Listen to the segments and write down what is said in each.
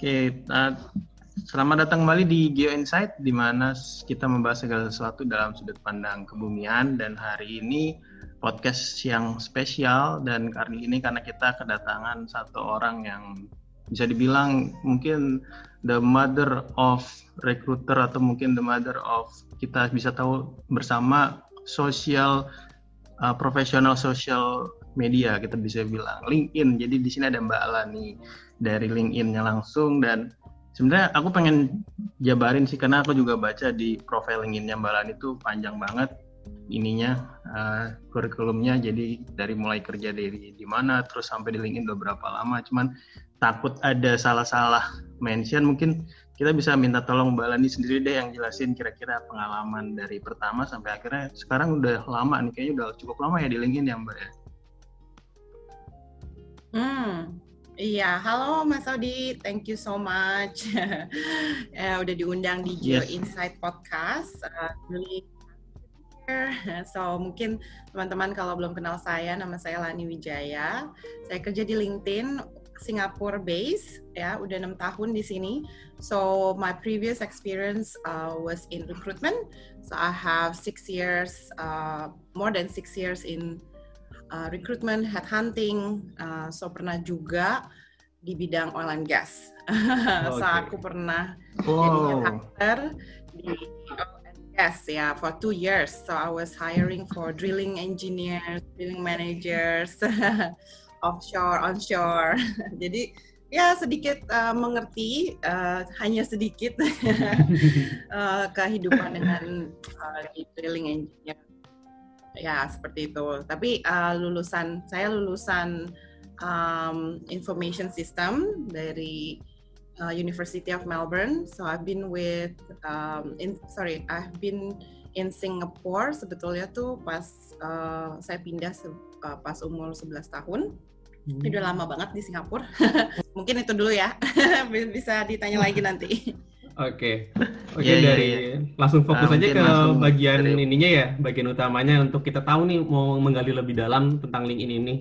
Oke, uh, selamat datang kembali di Geo Insight, di mana kita membahas segala sesuatu dalam sudut pandang kebumian. Dan hari ini podcast yang spesial, dan kali ini karena kita kedatangan satu orang yang bisa dibilang mungkin the mother of recruiter atau mungkin the mother of kita bisa tahu bersama social uh, profesional social media kita bisa bilang LinkedIn. Jadi di sini ada Mbak Alani dari LinkedIn-nya langsung dan sebenarnya aku pengen jabarin sih karena aku juga baca di profil LinkedIn-nya Mbak Lani itu panjang banget ininya uh, kurikulumnya. Jadi dari mulai kerja dari di mana terus sampai di LinkedIn udah berapa lama. Cuman takut ada salah-salah mention mungkin kita bisa minta tolong Mbak Lani sendiri deh yang jelasin kira-kira pengalaman dari pertama sampai akhirnya. Sekarang udah lama nih kayaknya udah cukup lama ya di LinkedIn ya Mbak ya. Hmm, Iya, halo Mas Audi, thank you so much. ya, udah diundang di Geo yes. Insight Podcast. Uh, really So mungkin teman-teman kalau belum kenal saya, nama saya Lani Wijaya. Saya kerja di LinkedIn, Singapore base, ya, udah enam tahun di sini. So my previous experience uh, was in recruitment. So I have six years, uh, more than six years in uh, recruitment, headhunting. Uh, so pernah juga di bidang oil and gas. Okay. so aku pernah wow. jadi headhunter di oil and gas ya yeah, for two years. So I was hiring for drilling engineers, drilling managers, offshore, onshore. jadi ya sedikit uh, mengerti, uh, hanya sedikit uh, kehidupan dengan uh, drilling engineer ya seperti itu. Tapi uh, lulusan saya lulusan um, information system dari uh, University of Melbourne. So I've been with um, in sorry I've been in Singapore sebetulnya tuh pas uh, saya pindah se, uh, pas umur 11 tahun. Hmm. Udah lama banget di Singapura. Mungkin itu dulu ya. Bisa ditanya lagi nanti. Oke, okay. oke okay, yeah, dari yeah, yeah. langsung fokus nah, aja ke bagian dari... ininya ya, bagian utamanya untuk kita tahu nih mau menggali lebih dalam tentang link ini nih.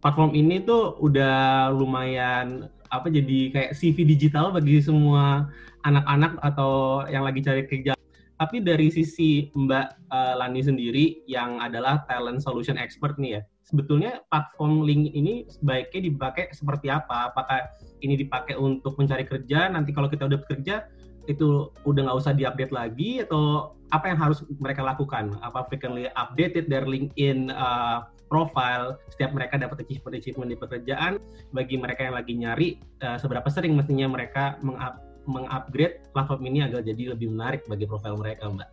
Platform ini tuh udah lumayan apa jadi kayak CV digital bagi semua anak-anak atau yang lagi cari kerja. Tapi dari sisi Mbak uh, Lani sendiri yang adalah talent solution expert nih ya, sebetulnya platform link ini sebaiknya dipakai seperti apa? Apakah ini dipakai untuk mencari kerja? Nanti kalau kita udah bekerja, itu udah nggak usah diupdate lagi atau apa yang harus mereka lakukan? Apa frequently updated dari LinkedIn uh, profile setiap mereka dapat achievement achievement di pekerjaan bagi mereka yang lagi nyari uh, seberapa sering mestinya mereka mengup mengupgrade platform ini agar jadi lebih menarik bagi profil mereka, Mbak.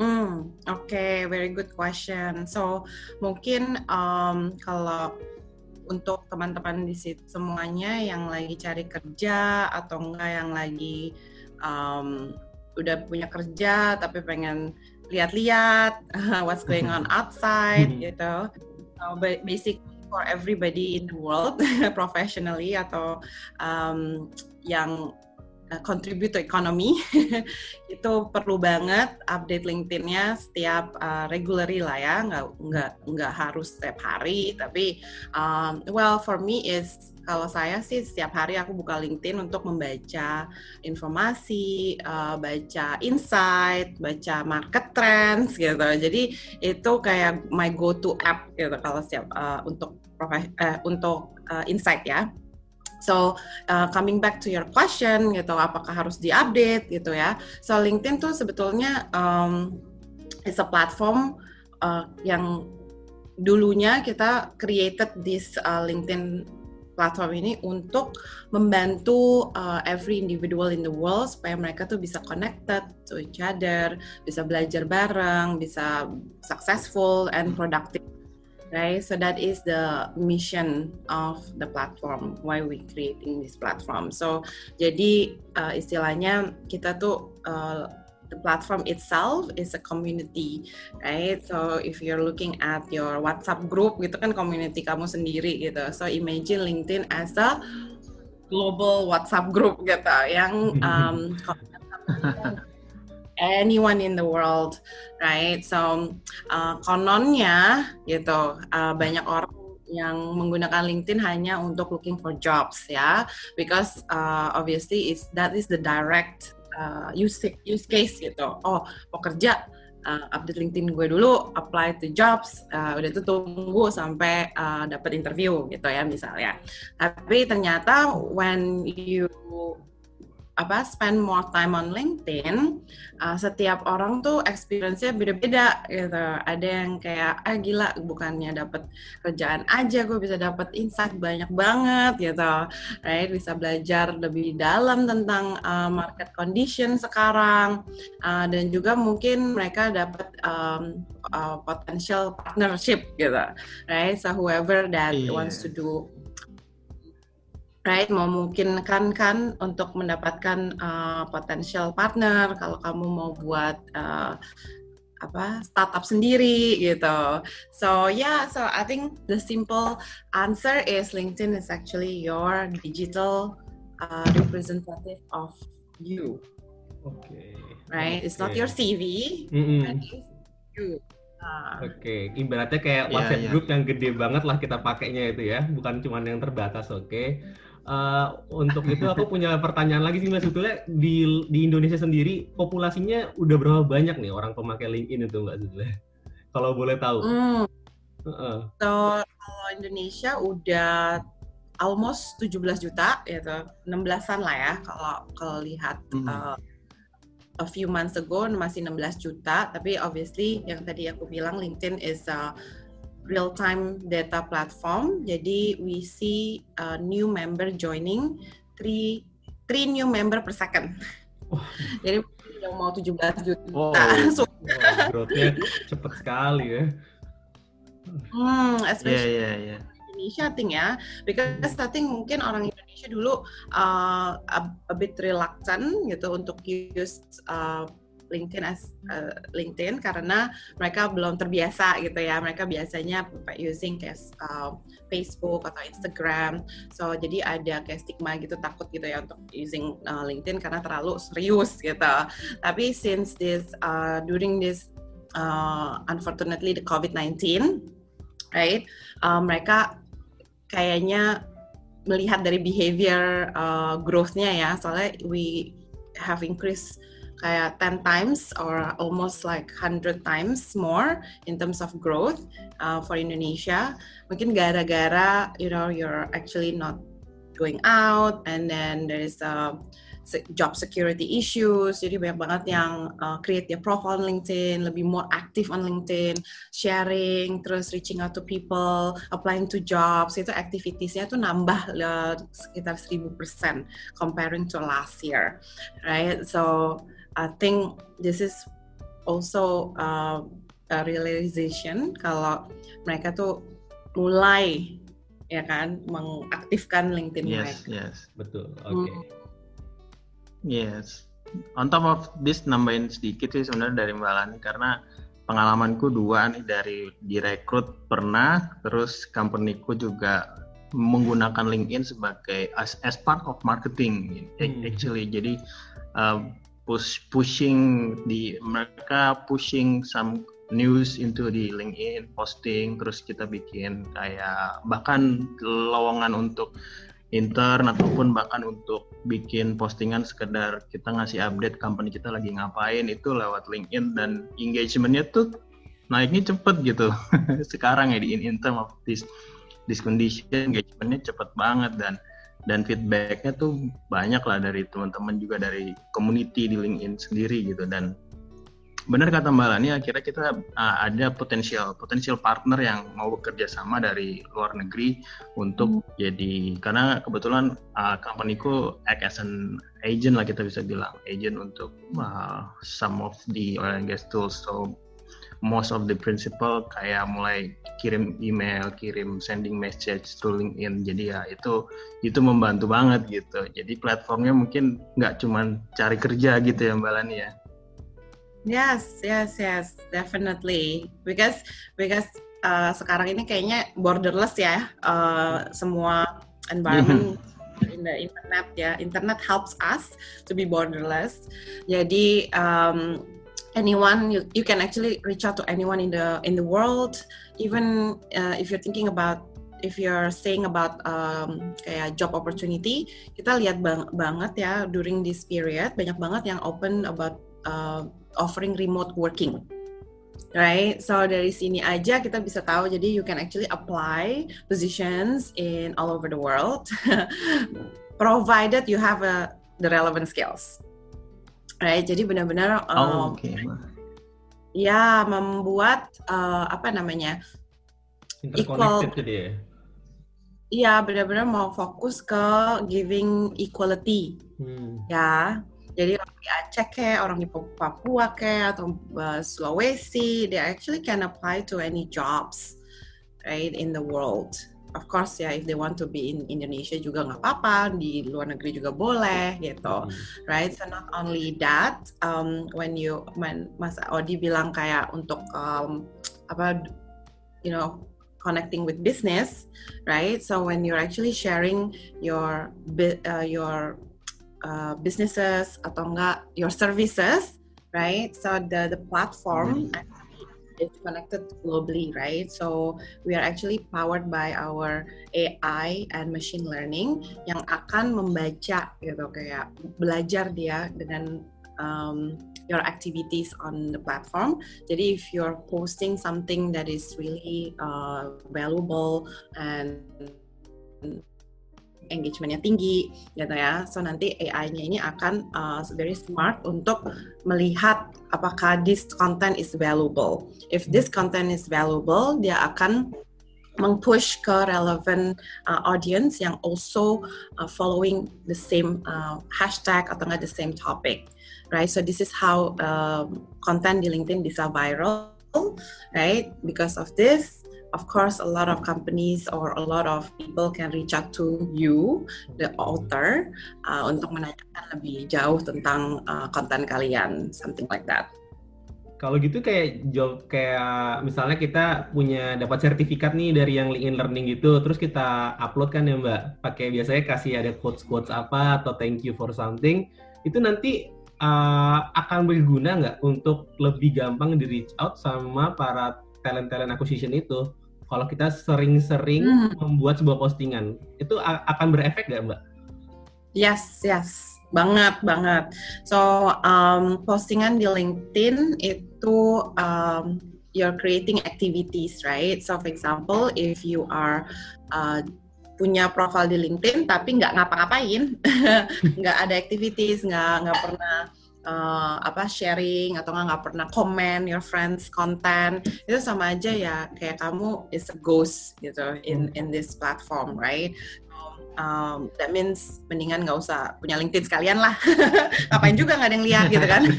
Hmm, oke, okay, very good question. So mungkin um, kalau untuk teman-teman di situ semuanya yang lagi cari kerja atau enggak yang lagi um, udah punya kerja tapi pengen lihat-lihat what's going on outside hmm. gitu. So, basic for everybody in the world professionally atau um, yang Uh, contribute to economy itu perlu banget update LinkedIn-nya setiap uh, regularly lah ya nggak nggak nggak harus setiap hari tapi um, well for me is kalau saya sih setiap hari aku buka LinkedIn untuk membaca informasi, uh, baca insight, baca market trends gitu. Jadi itu kayak my go-to app gitu kalau setiap uh, untuk uh, untuk uh, insight ya. So uh, coming back to your question gitu, apakah harus diupdate gitu ya? So LinkedIn tuh sebetulnya um, is a platform uh, yang dulunya kita created this uh, LinkedIn platform ini untuk membantu uh, every individual in the world supaya mereka tuh bisa connected to each other, bisa belajar bareng, bisa successful and productive right? So that is the mission of the platform. Why we creating this platform? So jadi uh, istilahnya kita tuh uh, the platform itself is a community, right? So if you're looking at your WhatsApp group, gitu kan community kamu sendiri gitu. So imagine LinkedIn as a global WhatsApp group gitu yang um, anyone in the world, right? So uh, kononnya gitu uh, banyak orang yang menggunakan LinkedIn hanya untuk looking for jobs ya, because uh, obviously is that is the direct uh, use use case gitu. Oh mau kerja uh, update LinkedIn gue dulu, apply to jobs, uh, udah itu tunggu sampai uh, dapat interview gitu ya misalnya. Tapi ternyata when you apa spend more time on LinkedIn, uh, setiap orang tuh experience-nya beda-beda gitu. Ada yang kayak ah gila bukannya dapat kerjaan aja gue bisa dapat insight banyak banget gitu. Right? Bisa belajar lebih dalam tentang uh, market condition sekarang uh, dan juga mungkin mereka dapat um, uh, potential partnership gitu. Right? So whoever that yeah. wants to do right memungkinkan kan untuk mendapatkan uh, potential partner kalau kamu mau buat uh, apa startup sendiri gitu. So yeah, so I think the simple answer is LinkedIn is actually your digital uh, representative of you. Okay. Right, okay. it's not your CV, mm -hmm. but it's you. Uh. Oke, okay. ibaratnya kayak yeah, WhatsApp yeah. group yang gede banget lah kita pakainya itu ya, bukan cuma yang terbatas, oke? Okay? Uh, untuk itu aku punya pertanyaan lagi sih mas sebetulnya di di Indonesia sendiri populasinya udah berapa banyak nih orang pemakai LinkedIn itu mbak sebetulnya kalau boleh tahu hmm. uh -uh. so, kalau Indonesia udah almost 17 juta gitu 16-an lah ya kalau kalau lihat hmm. uh, a few months ago masih 16 juta tapi obviously yang tadi aku bilang LinkedIn is uh, real time data platform. Jadi we see a new member joining three three new member per second. Oh. Jadi yang mau 17 juta. Oh, so, oh growth-nya cepat sekali ya. Hmm, especially yeah, yeah, yeah. Indonesia I think ya, because I think mungkin orang Indonesia dulu uh, a, a bit reluctant gitu untuk use uh, LinkedIn as uh, LinkedIn karena mereka belum terbiasa gitu ya. Mereka biasanya using kayak uh, Facebook atau Instagram. So jadi ada kayak stigma gitu takut gitu ya untuk using uh, LinkedIn karena terlalu serius gitu. Tapi since this uh, during this uh, unfortunately the COVID-19 right? Uh, mereka kayaknya melihat dari behavior uh, growth-nya ya. Soalnya we have increased kayak 10 times or almost like 100 times more in terms of growth uh, for Indonesia. Mungkin gara-gara you know you're actually not going out and then there is a job security issues. Jadi banyak banget yang uh, create their profile on LinkedIn, lebih more active on LinkedIn, sharing, terus reaching out to people, applying to jobs. Itu activitiesnya tuh nambah uh, sekitar 1000% comparing to last year, right? So I think this is also uh, a realization kalau mereka tuh mulai ya kan mengaktifkan LinkedIn yes, mereka. Yes, betul. Oke. Okay. Hmm. Yes. On top of this nambahin sedikit sih sebenarnya dari Mbak Lani karena pengalamanku dua nih dari direkrut pernah terus companyku juga menggunakan LinkedIn sebagai as, as part of marketing hmm. actually jadi uh, push pushing di mereka pushing some news into di LinkedIn posting terus kita bikin kayak bahkan lowongan untuk intern ataupun bahkan untuk bikin postingan sekedar kita ngasih update company kita lagi ngapain itu lewat LinkedIn dan engagementnya tuh naiknya cepet gitu. Sekarang ya di in, in term of this this condition engagementnya cepet banget dan dan feedbacknya tuh banyak lah dari teman-teman juga dari community di LinkedIn sendiri gitu dan benar kata Mbak Lani akhirnya kita uh, ada potensial potensial partner yang mau bekerja sama dari luar negeri untuk hmm. jadi karena kebetulan uh, companyku act as an agent lah kita bisa bilang agent untuk uh, some of the oil and gas tools so most of the principal kayak mulai kirim email, kirim sending message through LinkedIn. Jadi ya itu itu membantu banget gitu. Jadi platformnya mungkin nggak cuma cari kerja gitu ya Mbak Lani ya. Yes, yes, yes, definitely. Because because uh, sekarang ini kayaknya borderless ya, uh, semua environment in the internet ya. Internet helps us to be borderless. Jadi um, anyone you, you can actually reach out to anyone in the in the world even uh, if you're thinking about if you're saying about um, kayak job opportunity, kita lihat bang banget ya during this period banyak banget yang open about uh, offering remote working. Right, so dari sini aja kita bisa tahu. Jadi you can actually apply positions in all over the world, provided you have a, the relevant skills. Right, jadi benar-benar um, oh, okay. ya membuat uh, apa namanya equal. Jadi ya? Iya, benar-benar mau fokus ke giving equality. Hmm. Ya, jadi orang di Aceh kayak orang di Papua kayak atau uh, Sulawesi, they actually can apply to any jobs, right, in the world. Of course ya, if they want to be in Indonesia juga nggak apa-apa, di luar negeri juga boleh gitu, hmm. right? So not only that, um, when you, when Mas Odi bilang kayak untuk um, apa, you know, connecting with business, right? So when you're actually sharing your uh, your uh, businesses atau enggak your services, right? So the the platform mm-hmm. Is connected globally, right? So we are actually powered by our AI and machine learning yang akan membaca gitu kayak belajar dia dengan um, your activities on the platform. Jadi if you're posting something that is really uh, valuable and engagementnya tinggi gitu ya. So nanti AI-nya ini akan uh, very smart untuk melihat apakah this content is valuable. If this content is valuable, dia akan mengpush ke relevant uh, audience yang also uh, following the same uh, hashtag atau nggak the same topic, right? So this is how um, content di LinkedIn bisa viral, right? Because of this, of course, a lot of companies or a lot of people can reach out to you, the author, uh, untuk menanyakan lebih jauh tentang uh, konten kalian, something like that. Kalau gitu kayak job kayak misalnya kita punya dapat sertifikat nih dari yang LinkedIn Learning gitu, terus kita upload kan ya Mbak, pakai biasanya kasih ada quotes quotes apa atau thank you for something, itu nanti uh, akan berguna nggak untuk lebih gampang di reach out sama para talent talent acquisition itu? Kalau kita sering-sering hmm. membuat sebuah postingan, itu akan berefek nggak Mbak? Yes, yes banget banget. So um, postingan di LinkedIn itu um, you're creating activities, right? So for example, if you are uh, punya profile di LinkedIn tapi nggak ngapa-ngapain, nggak ada activities, nggak nggak pernah uh, apa sharing atau nggak pernah comment your friends content itu sama aja ya kayak kamu is a ghost gitu in in this platform, right? um, that means mendingan nggak usah punya LinkedIn sekalian lah. Ngapain juga nggak ada yang lihat gitu kan?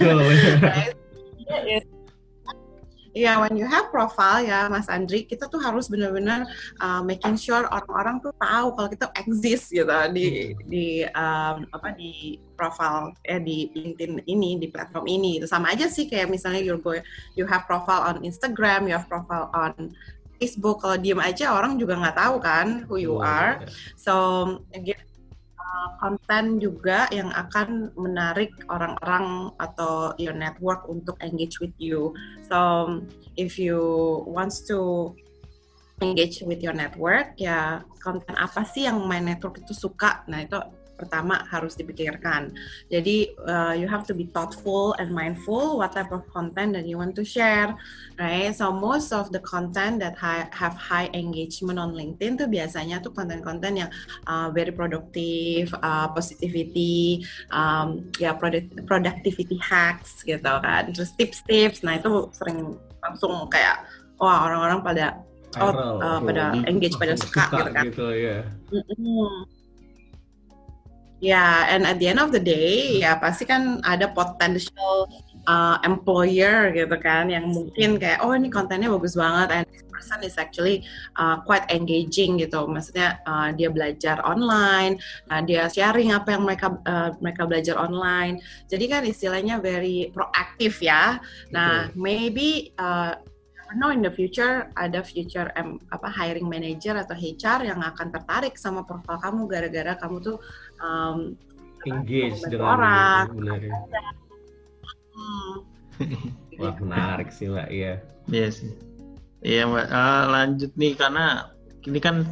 Iya, yeah, when you have profile ya, Mas Andri, kita tuh harus benar-benar uh, making sure orang-orang tuh tahu kalau kita exist gitu di di um, apa di profile eh di LinkedIn ini, di platform ini. Itu sama aja sih kayak misalnya you go you have profile on Instagram, you have profile on Facebook kalau diem aja orang juga nggak tahu kan who you oh, are. So again konten juga yang akan menarik orang-orang atau your network untuk engage with you. So if you wants to engage with your network ya konten apa sih yang my network itu suka nah itu pertama harus dipikirkan. Jadi uh, you have to be thoughtful and mindful what type of content that you want to share, right? So most of the content that ha have high engagement on LinkedIn tuh biasanya tuh konten-konten yang uh, very productive, uh, positivity, um, ya product productivity hacks gitu kan. Terus tips-tips, nah itu sering langsung kayak wah orang-orang pada oh, uh, pada engage pada suka, suka gitu kan. Gitu, yeah. mm -hmm. Ya, yeah, and at the end of the day, ya pasti kan ada potential uh, employer gitu kan, yang mungkin kayak, oh ini kontennya bagus banget, and this person is actually uh, quite engaging gitu. Maksudnya uh, dia belajar online, uh, dia sharing apa yang mereka uh, mereka belajar online. Jadi kan istilahnya very proaktif ya. Nah, maybe uh, know in the future ada future um, apa hiring manager atau HR yang akan tertarik sama profil kamu gara-gara kamu tuh um, engage dengan orang. Benar. Hmm. Wah menarik sih mbak, iya. Iya sih. Iya mbak. Uh, lanjut nih karena ini kan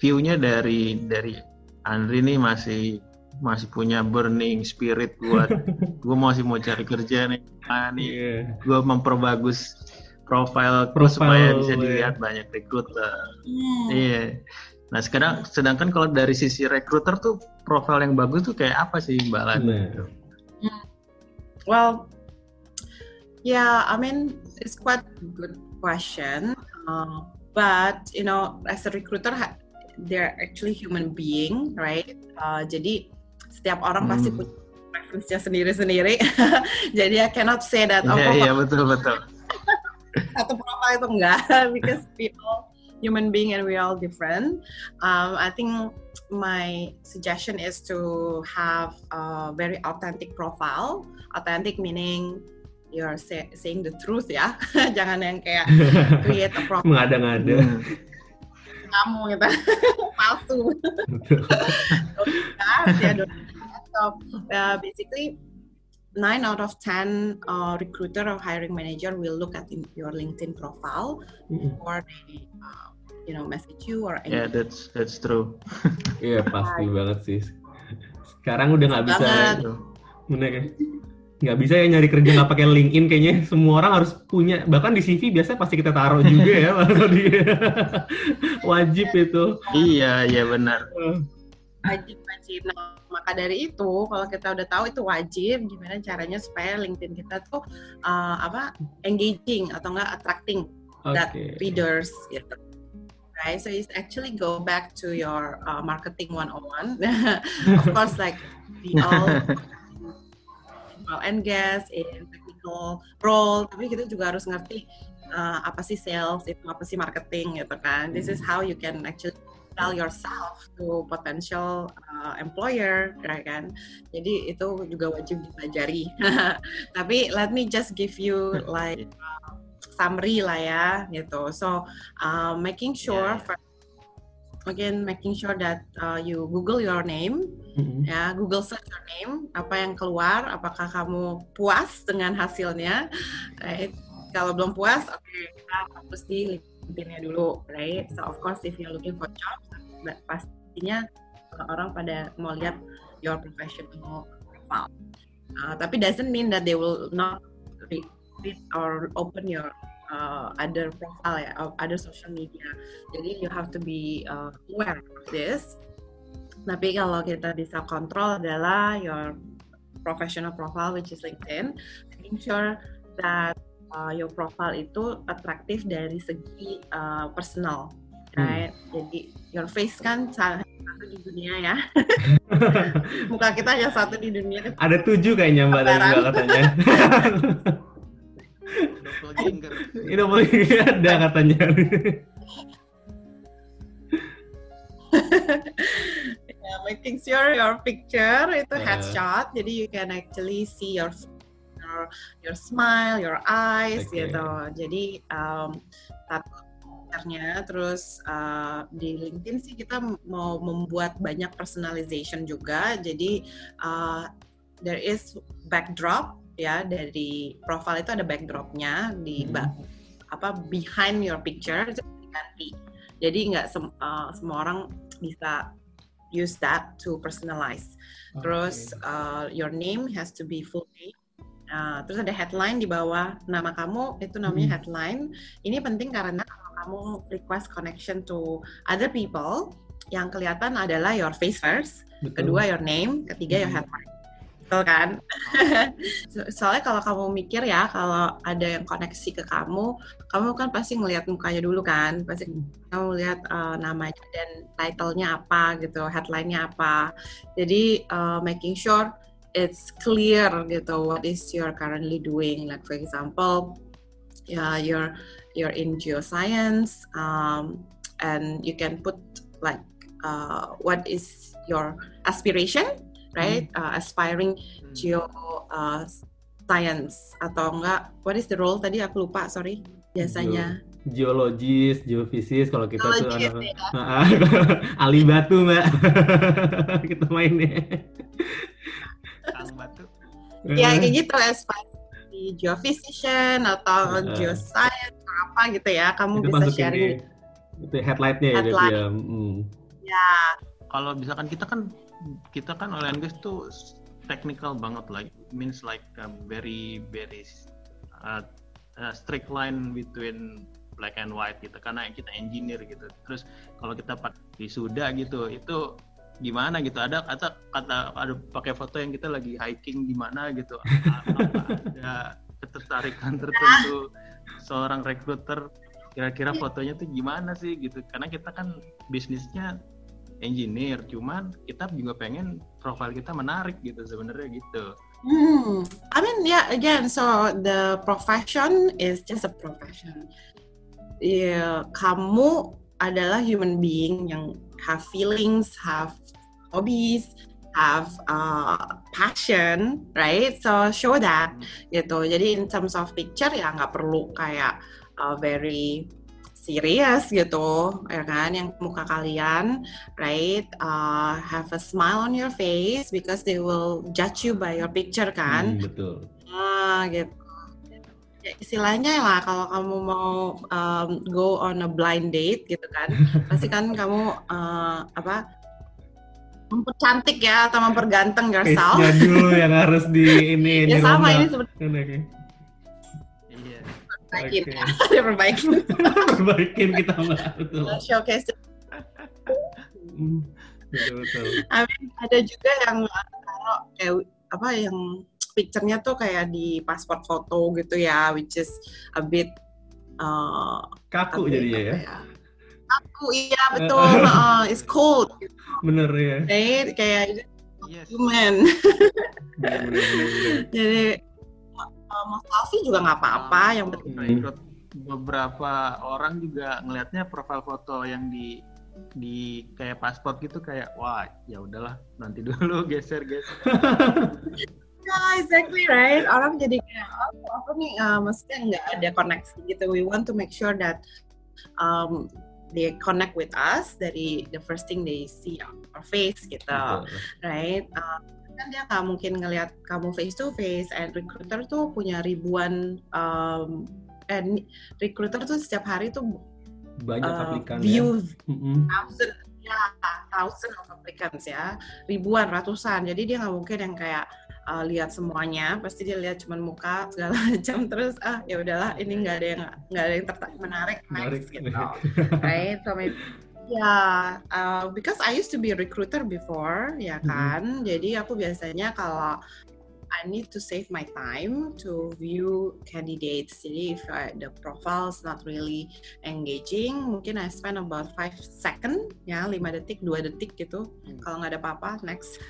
view-nya dari dari Andri nih masih masih punya burning spirit buat gue masih mau cari kerja nih nah, nih yeah. gue memperbagus profile, profile supaya bisa dilihat yeah. banyak rekruter hmm. iya yeah. nah sekarang sedangkan kalau dari sisi rekruter tuh profile yang bagus tuh kayak apa sih mbak Lani? Nah. Well, yeah, I mean it's quite good question, uh, but you know as a recruiter they're actually human being, right? Uh, jadi setiap orang hmm. pasti punya preference-nya sendiri-sendiri. Jadi I cannot say that. Iya, yeah, yeah, betul betul. satu profile itu enggak, because people human being and we all different. Um, I think my suggestion is to have a very authentic profile. Authentic meaning you're say, saying the truth ya, jangan yang kayak create a profile. Mengada-ngada. Hmm kamu gitu palsu ya so uh, basically nine out of ten uh, recruiter or hiring manager will look at in your LinkedIn profile mm-hmm. before they uh, you know message you or anything. yeah that's that's true. Iya yeah, pasti banget sih. Sekarang udah nggak bisa bener ya nggak bisa ya nyari kerja nggak pakai LinkedIn kayaknya semua orang harus punya bahkan di CV biasa pasti kita taruh juga ya dia wajib itu. Iya iya benar. Wajib wajib. nah, maka dari itu kalau kita udah tahu itu wajib gimana caranya supaya LinkedIn kita tuh uh, apa engaging atau enggak attracting okay. that readers gitu right? So it's actually go back to your uh, marketing 101. of course, like we all oil and gas, in technical role, tapi kita juga harus ngerti uh, apa sih sales, itu apa sih marketing gitu kan. This is how you can actually sell yourself to potential uh, employer, right kan? Jadi itu juga wajib dipelajari. Tapi let me just give you like uh, summary lah ya, gitu. So uh, making sure yeah. again making sure that uh, you Google your name, mm-hmm. ya Google search your name, apa yang keluar, apakah kamu puas dengan hasilnya, right? Kalau belum puas, oke okay, kita harus di LinkedIn-nya dulu, right? So of course if you're looking for job, pastinya orang pada mau lihat your professional profile. Uh, tapi doesn't mean that they will not read or open your uh, other profile ya, other social media. Jadi you have to be uh, aware of this. Tapi kalau kita bisa kontrol adalah your professional profile which is LinkedIn, making sure that uh, your profile itu atraktif dari segi uh, personal, hmm. right? Hmm. Jadi your face kan satu di dunia ya. Muka kita hanya satu di dunia. Ada tujuh kayaknya mbak tadi katanya. doppelganger. Ini doppelganger ada katanya. yeah, making sure your picture itu yeah. headshot, jadi you can actually see your your, your smile, your eyes okay. gitu. Jadi um, terus uh, di LinkedIn sih kita mau membuat banyak personalization juga. Jadi uh, there is backdrop ya dari profile itu ada backdropnya di hmm. apa behind your picture itu diganti jadi nggak sem uh, semua orang bisa use that to personalize okay. terus uh, your name has to be full name uh, terus ada headline di bawah nama kamu itu namanya hmm. headline ini penting karena kalau kamu request connection to other people yang kelihatan adalah your face first Betul. kedua your name ketiga hmm. your headline betul kan? Soalnya kalau kamu mikir ya, kalau ada yang koneksi ke kamu, kamu kan pasti ngelihat mukanya dulu kan, pasti kamu lihat uh, namanya dan title-nya apa gitu, headline-nya apa. Jadi uh, making sure it's clear gitu what is you're currently doing. Like for example, yeah, you're you're in geoscience, um, and you can put like uh, what is your aspiration right? Hmm. Uh, aspiring hmm. geo uh, science atau enggak? What is the role tadi aku lupa, sorry. Biasanya geologis, geofisis kalau kita tuh anak ya. ali batu mbak kita mainnya. Batu. Ya kayak gitu aspiring geophysician atau uh, geoscience atau apa gitu ya. Kamu itu bisa sharing. Itu headlightnya headlight. ya. Hmm. Ya. Kalau misalkan kita kan kita kan and gas tuh technical banget like means like a very very uh, uh, strict line between black and white gitu karena kita engineer gitu terus kalau kita pakai wisuda gitu itu gimana gitu. Ada kata kata ada pakai foto yang kita lagi hiking di mana gitu ada ketertarikan tertentu seorang rekruter kira-kira fotonya tuh gimana sih gitu. Karena kita kan bisnisnya engineer cuman kita juga pengen profil kita menarik gitu sebenarnya gitu. Hmm, I mean, yeah, again, so the profession is just a profession. Yeah, kamu adalah human being yang have feelings, have hobbies, have uh, passion, right? So show that, gitu. Jadi in terms of picture ya nggak perlu kayak uh, very serius gitu ya kan? Yang muka kalian right? Uh, have a smile on your face because they will judge you by your picture kan? Hmm, betul. Ah gitu. Ya, istilahnya lah kalau kamu mau um, go on a blind date gitu kan? Pasti kan kamu uh, apa mempercantik ya atau memperganteng yourself dulu yang harus di ini ya sama ini sebenarnya. Perbaikin okay. ya perbaikin perbaikin kita mbak. Betul. Showcase. Hmm, betul betul. I mean, ada juga yang kalau kayak apa yang picture-nya tuh kayak di paspor foto gitu ya which is a bit uh, kaku jadinya ya? ya kaku iya betul. uh, it's cold. Bener ya kayak kayak yes. human. Bener, bener, bener. jadi uh, mau selfie juga nggak apa-apa. Yang penting hmm. beberapa orang juga ngelihatnya profil foto yang di di kayak paspor gitu kayak wah ya udahlah nanti dulu geser geser. Yeah, exactly right? Orang jadi kayak oh, apa nih uh, maksudnya nggak ada koneksi gitu. We want to make sure that um, they connect with us dari the first thing they see our face gitu. Betul. right? Uh, kan dia nggak mungkin ngelihat kamu face to face and recruiter tuh punya ribuan um, and recruiter tuh setiap hari tuh banyak uh, aplikan view ya. thousand thousand of applicants ya ribuan ratusan jadi dia nggak mungkin yang kayak uh, lihat semuanya pasti dia lihat cuma muka segala macam terus ah ya udahlah ini nggak ada yang nggak ada yang tertarik menarik next gitu right so maybe Ya, uh, because I used to be a recruiter before, ya mm-hmm. kan. Mm -hmm. Jadi aku biasanya kalau I need to save my time to view candidates. Jadi if uh, the profile is not really engaging, mungkin I spend about five second, ya lima detik, dua detik gitu. Hmm. Kalau nggak ada apa-apa, next.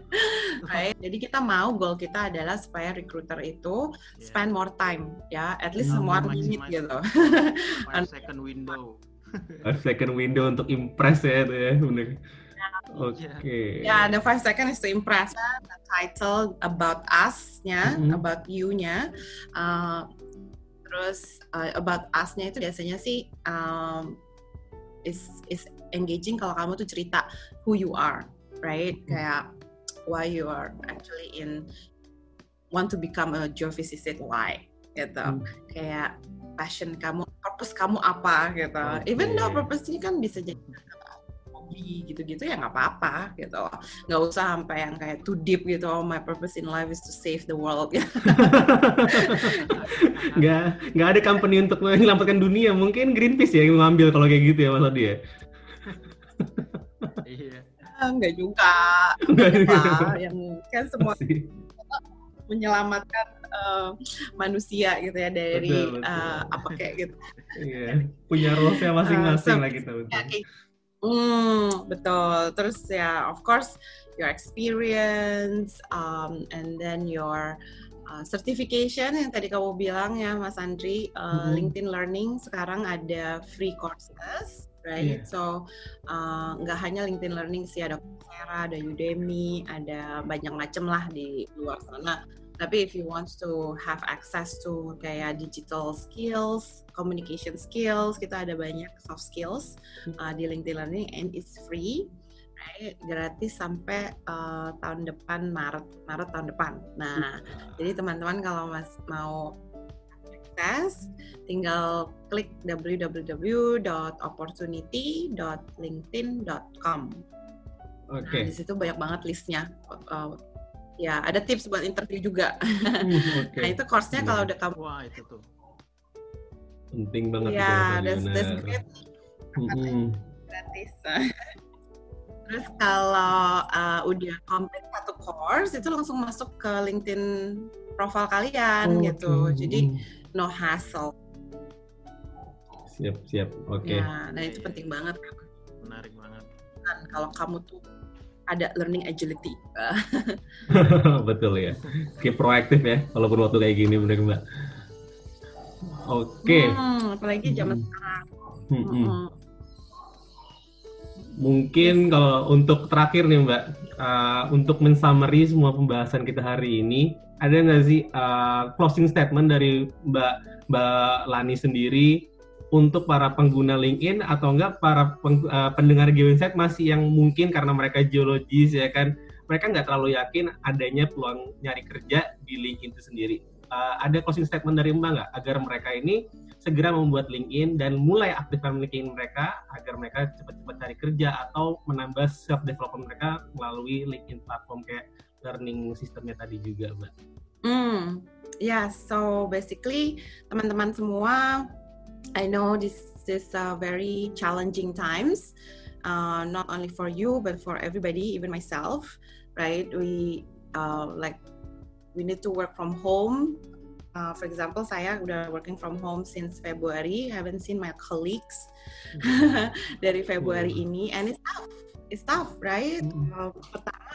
right? Jadi kita mau goal kita adalah supaya recruiter itu yeah. spend more time, ya, at least semua minute gitu. Five second window. five second window untuk impress ya itu ya. Okay. Ya, yeah, the five second is to impress. The title about us-nya, mm -hmm. about you-nya. Uh, terus uh, about us-nya itu biasanya sih um, is is engaging kalau kamu tuh cerita who you are, right? Mm -hmm. Kayak why you are actually in want to become a geophysicist why gitu. Mm -hmm. Kayak passion kamu purpose kamu apa gitu okay. even though purpose ini kan bisa jadi hobi gitu-gitu ya nggak apa-apa gitu nggak usah sampai yang kayak too deep gitu oh my purpose in life is to save the world nggak nggak ada company untuk menyelamatkan dunia mungkin Greenpeace ya yang ngambil kalau kayak gitu ya mas dia iya nggak juga nggak juga yang kan semua menyelamatkan uh, manusia gitu ya dari betul, betul. Uh, apa kayak gitu. Iya, punya role-nya masing-masing uh, so, lah gitu. Betul. Ya, kayak, hmm, betul. Terus ya, of course, your experience, um, and then your uh, certification yang tadi kamu bilang ya, Mas Andri, uh, mm-hmm. LinkedIn Learning sekarang ada free courses right? Yeah. So nggak uh, hanya LinkedIn Learning sih, ada Coursera, ada Udemy, ada banyak macam lah di luar sana. Tapi if you want to have access to kayak digital skills, communication skills, kita ada banyak soft skills uh, di LinkedIn Learning and it's free. Right? gratis sampai uh, tahun depan Maret Maret tahun depan. Nah, jadi teman-teman kalau mas mau podcast, tinggal klik www.opportunity.linkedin.com. Oke. Okay. Nah, di situ banyak banget listnya. Uh, ya, ada tips buat interview juga. Uh, okay. nah, itu course-nya yeah. kalau udah kamu Wah, itu tuh. Penting banget ya, that's, that's great. Mm-hmm. Gratis. Terus kalau uh, udah komplit satu course itu langsung masuk ke LinkedIn profile kalian oh, gitu. Okay. Jadi no hassle. Siap, siap. Oke. Okay. Ya, nah itu penting banget. Menarik banget. Kan kalau kamu tuh ada learning agility. Betul ya. Keep proaktif ya, walaupun waktu kayak gini benar Mbak. Oke. Okay. Hmm, apalagi zaman hmm. sekarang. Hmm, hmm. Hmm. Mungkin kalau untuk terakhir nih Mbak, uh, untuk mensummary semua pembahasan kita hari ini, ada nggak sih uh, closing statement dari Mbak Mbak Lani sendiri untuk para pengguna LinkedIn atau enggak para peng, uh, pendengar GeoInsight masih yang mungkin karena mereka geologis ya kan mereka nggak terlalu yakin adanya peluang nyari kerja di LinkedIn itu sendiri. Uh, ada closing statement dari Mbak nggak agar mereka ini segera membuat LinkedIn dan mulai aktifkan LinkedIn mereka agar mereka cepat-cepat cari kerja atau menambah self development mereka melalui LinkedIn platform kayak learning sistemnya tadi juga, Mbak. Hmm, yeah. So basically, teman-teman semua, I know this is a very challenging times, uh, not only for you but for everybody, even myself. Right? We uh, like we need to work from home uh, for example saya udah working from home since February haven't seen my colleagues mm-hmm. dari Februari mm. ini and it's tough it's tough right mm. uh, pertama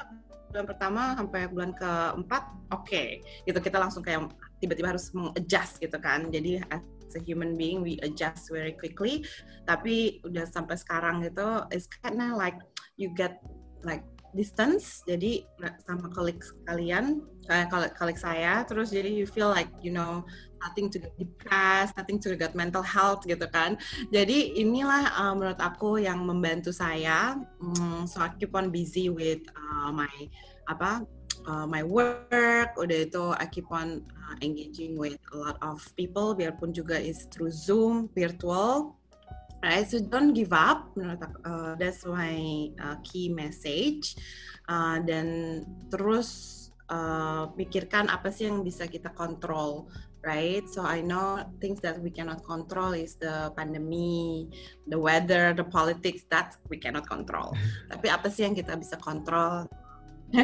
bulan pertama sampai bulan keempat oke okay. gitu kita langsung kayak tiba-tiba harus mengadjust gitu kan jadi as a human being we adjust very quickly. Tapi udah sampai sekarang gitu it's kinda like you get like distance. Jadi sama kolik kalian kayak kolik saya. Terus jadi you feel like you know nothing to get depressed nothing to get mental health gitu kan. Jadi inilah uh, menurut aku yang membantu saya. Um, so I keep on busy with uh, my apa uh, my work udah itu I keep on uh, engaging with a lot of people biarpun juga is through Zoom virtual. Right so don't give up menurut aku uh, that's my uh, key message. Uh, dan terus uh, pikirkan apa sih yang bisa kita kontrol right? So I know things that we cannot control is the pandemi the weather the politics that we cannot control. Tapi apa sih yang kita bisa kontrol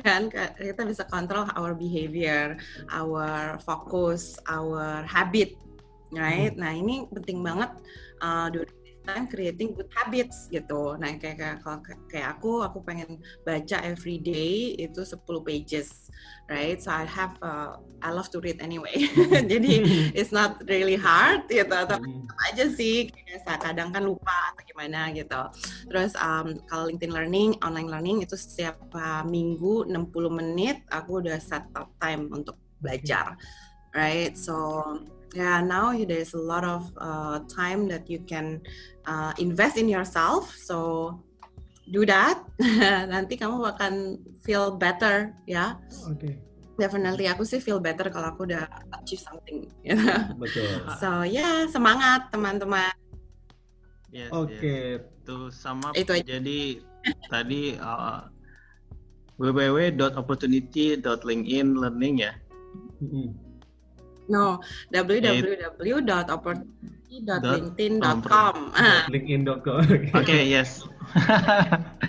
kan? Kita bisa kontrol our behavior our focus our habit right? Nah ini penting banget uh, time creating good habits gitu. Nah, kayak kayak kalau kayak aku aku pengen baca every day itu 10 pages, right? So I have uh, I love to read anyway. Jadi it's not really hard gitu atau hmm. aja sih kayak kadang kan lupa atau gimana gitu. Terus um, kalau LinkedIn Learning, online learning itu setiap uh, minggu 60 menit aku udah set up time untuk belajar. Right? So yeah now there's a lot of uh, time that you can uh, invest in yourself. So do that. Nanti kamu akan feel better ya. Oke. Okay. definitely aku sih feel better kalau aku udah achieve something. Ya betul. So ya yeah, semangat teman-teman. Yes, oke. okay. yes. tuh sama itu jadi tadi uh, www.opportunity.linkedin learning ya. Mm -hmm No, www.opportunity.linkedin.com. Ah. LinkedIn.com. Oke, yes.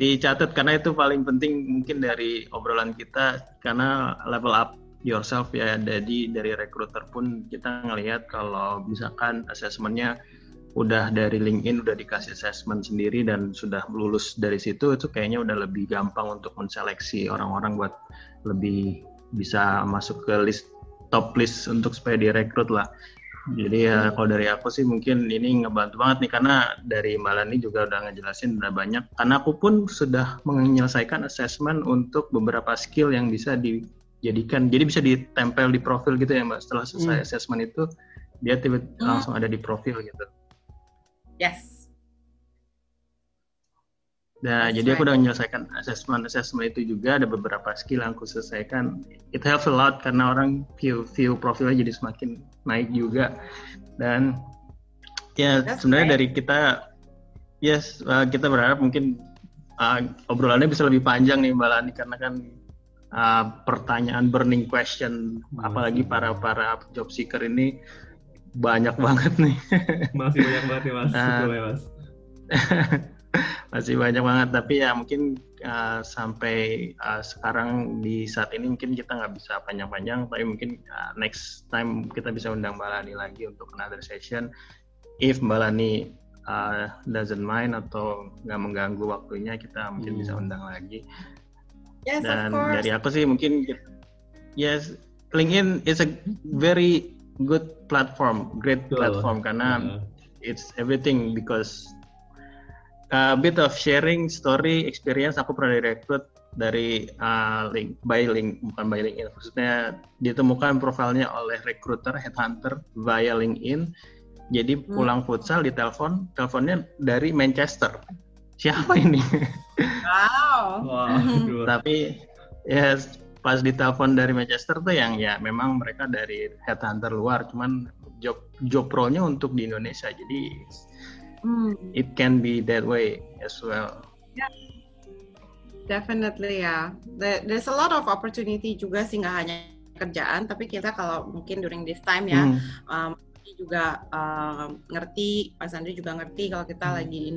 Dicatat karena itu paling penting mungkin dari obrolan kita karena level up yourself ya jadi dari recruiter pun kita ngelihat kalau misalkan assessmentnya udah dari LinkedIn udah dikasih assessment sendiri dan sudah lulus dari situ itu kayaknya udah lebih gampang untuk menseleksi orang-orang buat lebih bisa masuk ke list top list untuk supaya direkrut lah. Jadi ya hmm. kalau dari aku sih mungkin ini ngebantu banget nih karena dari Malani juga udah ngejelasin udah banyak. Karena aku pun sudah menyelesaikan assessment untuk beberapa skill yang bisa dijadikan. Jadi bisa ditempel di profil gitu ya Mbak. Setelah selesai hmm. assessment itu dia tiba hmm. langsung ada di profil gitu. Yes. Nah, jadi aku udah menyelesaikan assessment assessment itu juga ada beberapa skill yang aku selesaikan. It helps a lot karena orang view view profilnya jadi semakin naik juga. Dan ya That's sebenarnya right. dari kita yes uh, kita berharap mungkin uh, obrolannya bisa lebih panjang nih Mbak Lani karena kan uh, pertanyaan burning question hmm. apalagi para para job seeker ini banyak banget nih. Masih banyak banget nih Mas. Uh, Betul ya Mas. masih banyak banget tapi ya mungkin uh, sampai uh, sekarang di saat ini mungkin kita nggak bisa panjang-panjang tapi mungkin uh, next time kita bisa undang Mbak Lani lagi untuk another session if Mbak Lani uh, doesn't mind atau nggak mengganggu waktunya kita mungkin hmm. bisa undang lagi yes, dan dari aku sih mungkin yes LinkedIn is a very good platform great platform karena yeah. it's everything because a bit of sharing story experience aku pernah direkrut dari uh, link by link bukan by LinkedIn maksudnya ditemukan profilnya oleh recruiter headhunter via LinkedIn. Jadi hmm. pulang futsal di telepon teleponnya dari Manchester. Siapa ini? Wow, wow tapi ya yes, pas ditelepon dari Manchester tuh yang ya memang mereka dari headhunter luar. Cuman job job pro-nya untuk di Indonesia. Jadi mm. it can be that way as well. Yeah. Definitely ya. Yeah. There's a lot of opportunity juga sih nggak hanya kerjaan, tapi kita kalau mungkin during this time ya, mm. um, juga um, ngerti, Mas Andri juga ngerti kalau kita mm. lagi in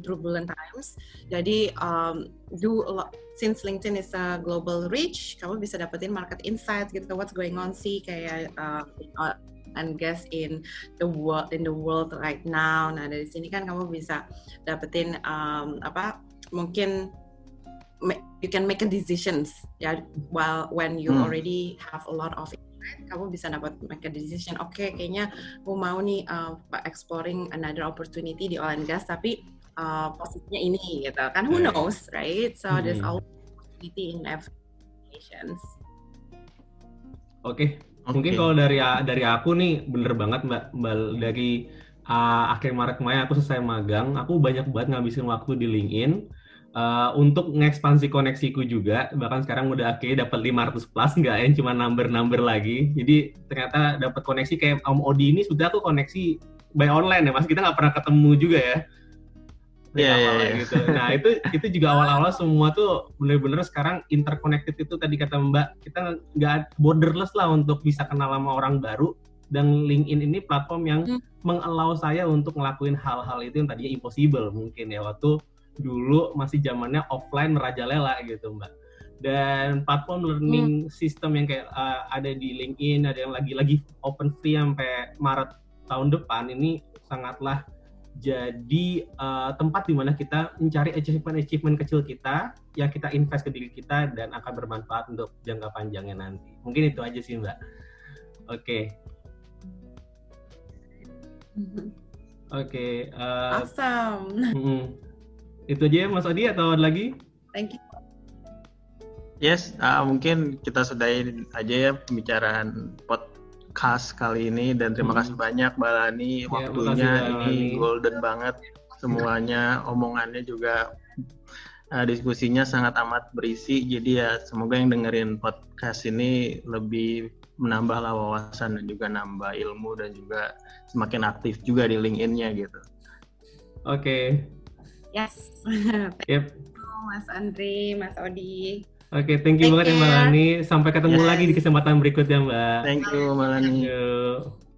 turbulent times. Jadi um, do a lot, since LinkedIn is a global reach, kamu bisa dapetin market insight gitu, what's going on sih kayak uh, and guess in the world in the world right now. Nah dari sini kan kamu bisa dapetin um, apa mungkin you can make a decisions ya while when you hmm. already have a lot of kamu bisa dapat make a decision oke okay, kayaknya aku mau nih uh, exploring another opportunity di oil and gas tapi uh, posisinya ini gitu kan who knows right so hmm. there's always opportunity in every oke okay. Okay. Mungkin kalau dari dari aku nih bener banget mbak, mbak dari uh, akhir Maret kemarin aku selesai magang, aku banyak banget ngabisin waktu di LinkedIn uh, untuk mengekspansi koneksiku juga. Bahkan sekarang udah akhirnya dapat 500 plus nggak ya, cuma number-number lagi. Jadi ternyata dapat koneksi kayak Om Odi ini sudah aku koneksi by online ya, mas kita nggak pernah ketemu juga ya. Iya, yeah, yeah, gitu. Nah itu itu juga awal-awal semua tuh bener-bener sekarang interconnected itu tadi kata Mbak kita nggak borderless lah untuk bisa kenal sama orang baru dan LinkedIn ini platform yang hmm. mengallow saya untuk ngelakuin hal-hal itu yang tadinya impossible mungkin ya waktu dulu masih zamannya offline merajalela gitu Mbak. Dan platform learning hmm. system yang kayak uh, ada di LinkedIn, ada yang lagi-lagi open free sampai Maret tahun depan ini sangatlah jadi uh, tempat di mana kita mencari achievement-achievement kecil kita yang kita invest ke diri kita dan akan bermanfaat untuk jangka panjangnya nanti. Mungkin itu aja sih Mbak. Oke. Okay. Oke. Okay, uh, eh, awesome. Mm, itu aja ya Mas Adi atau ada lagi? Thank you. Yes, uh, mungkin kita sudahi aja ya pembicaraan pot khas kali ini dan terima kasih hmm. banyak Mbak Lani ya, waktunya ini golden banget semuanya omongannya juga uh, diskusinya sangat amat berisi jadi ya semoga yang dengerin podcast ini lebih menambah wawasan dan juga nambah ilmu dan juga semakin aktif juga di LinkedIn-nya gitu. Oke. Okay. Yes. yep. Mas Andri, Mas Odi. Oke, okay, thank you Take banget care. ya Mbak Lani. Sampai ketemu yeah. lagi di kesempatan berikutnya Mbak. Thank you Mbak Lani. Thank you.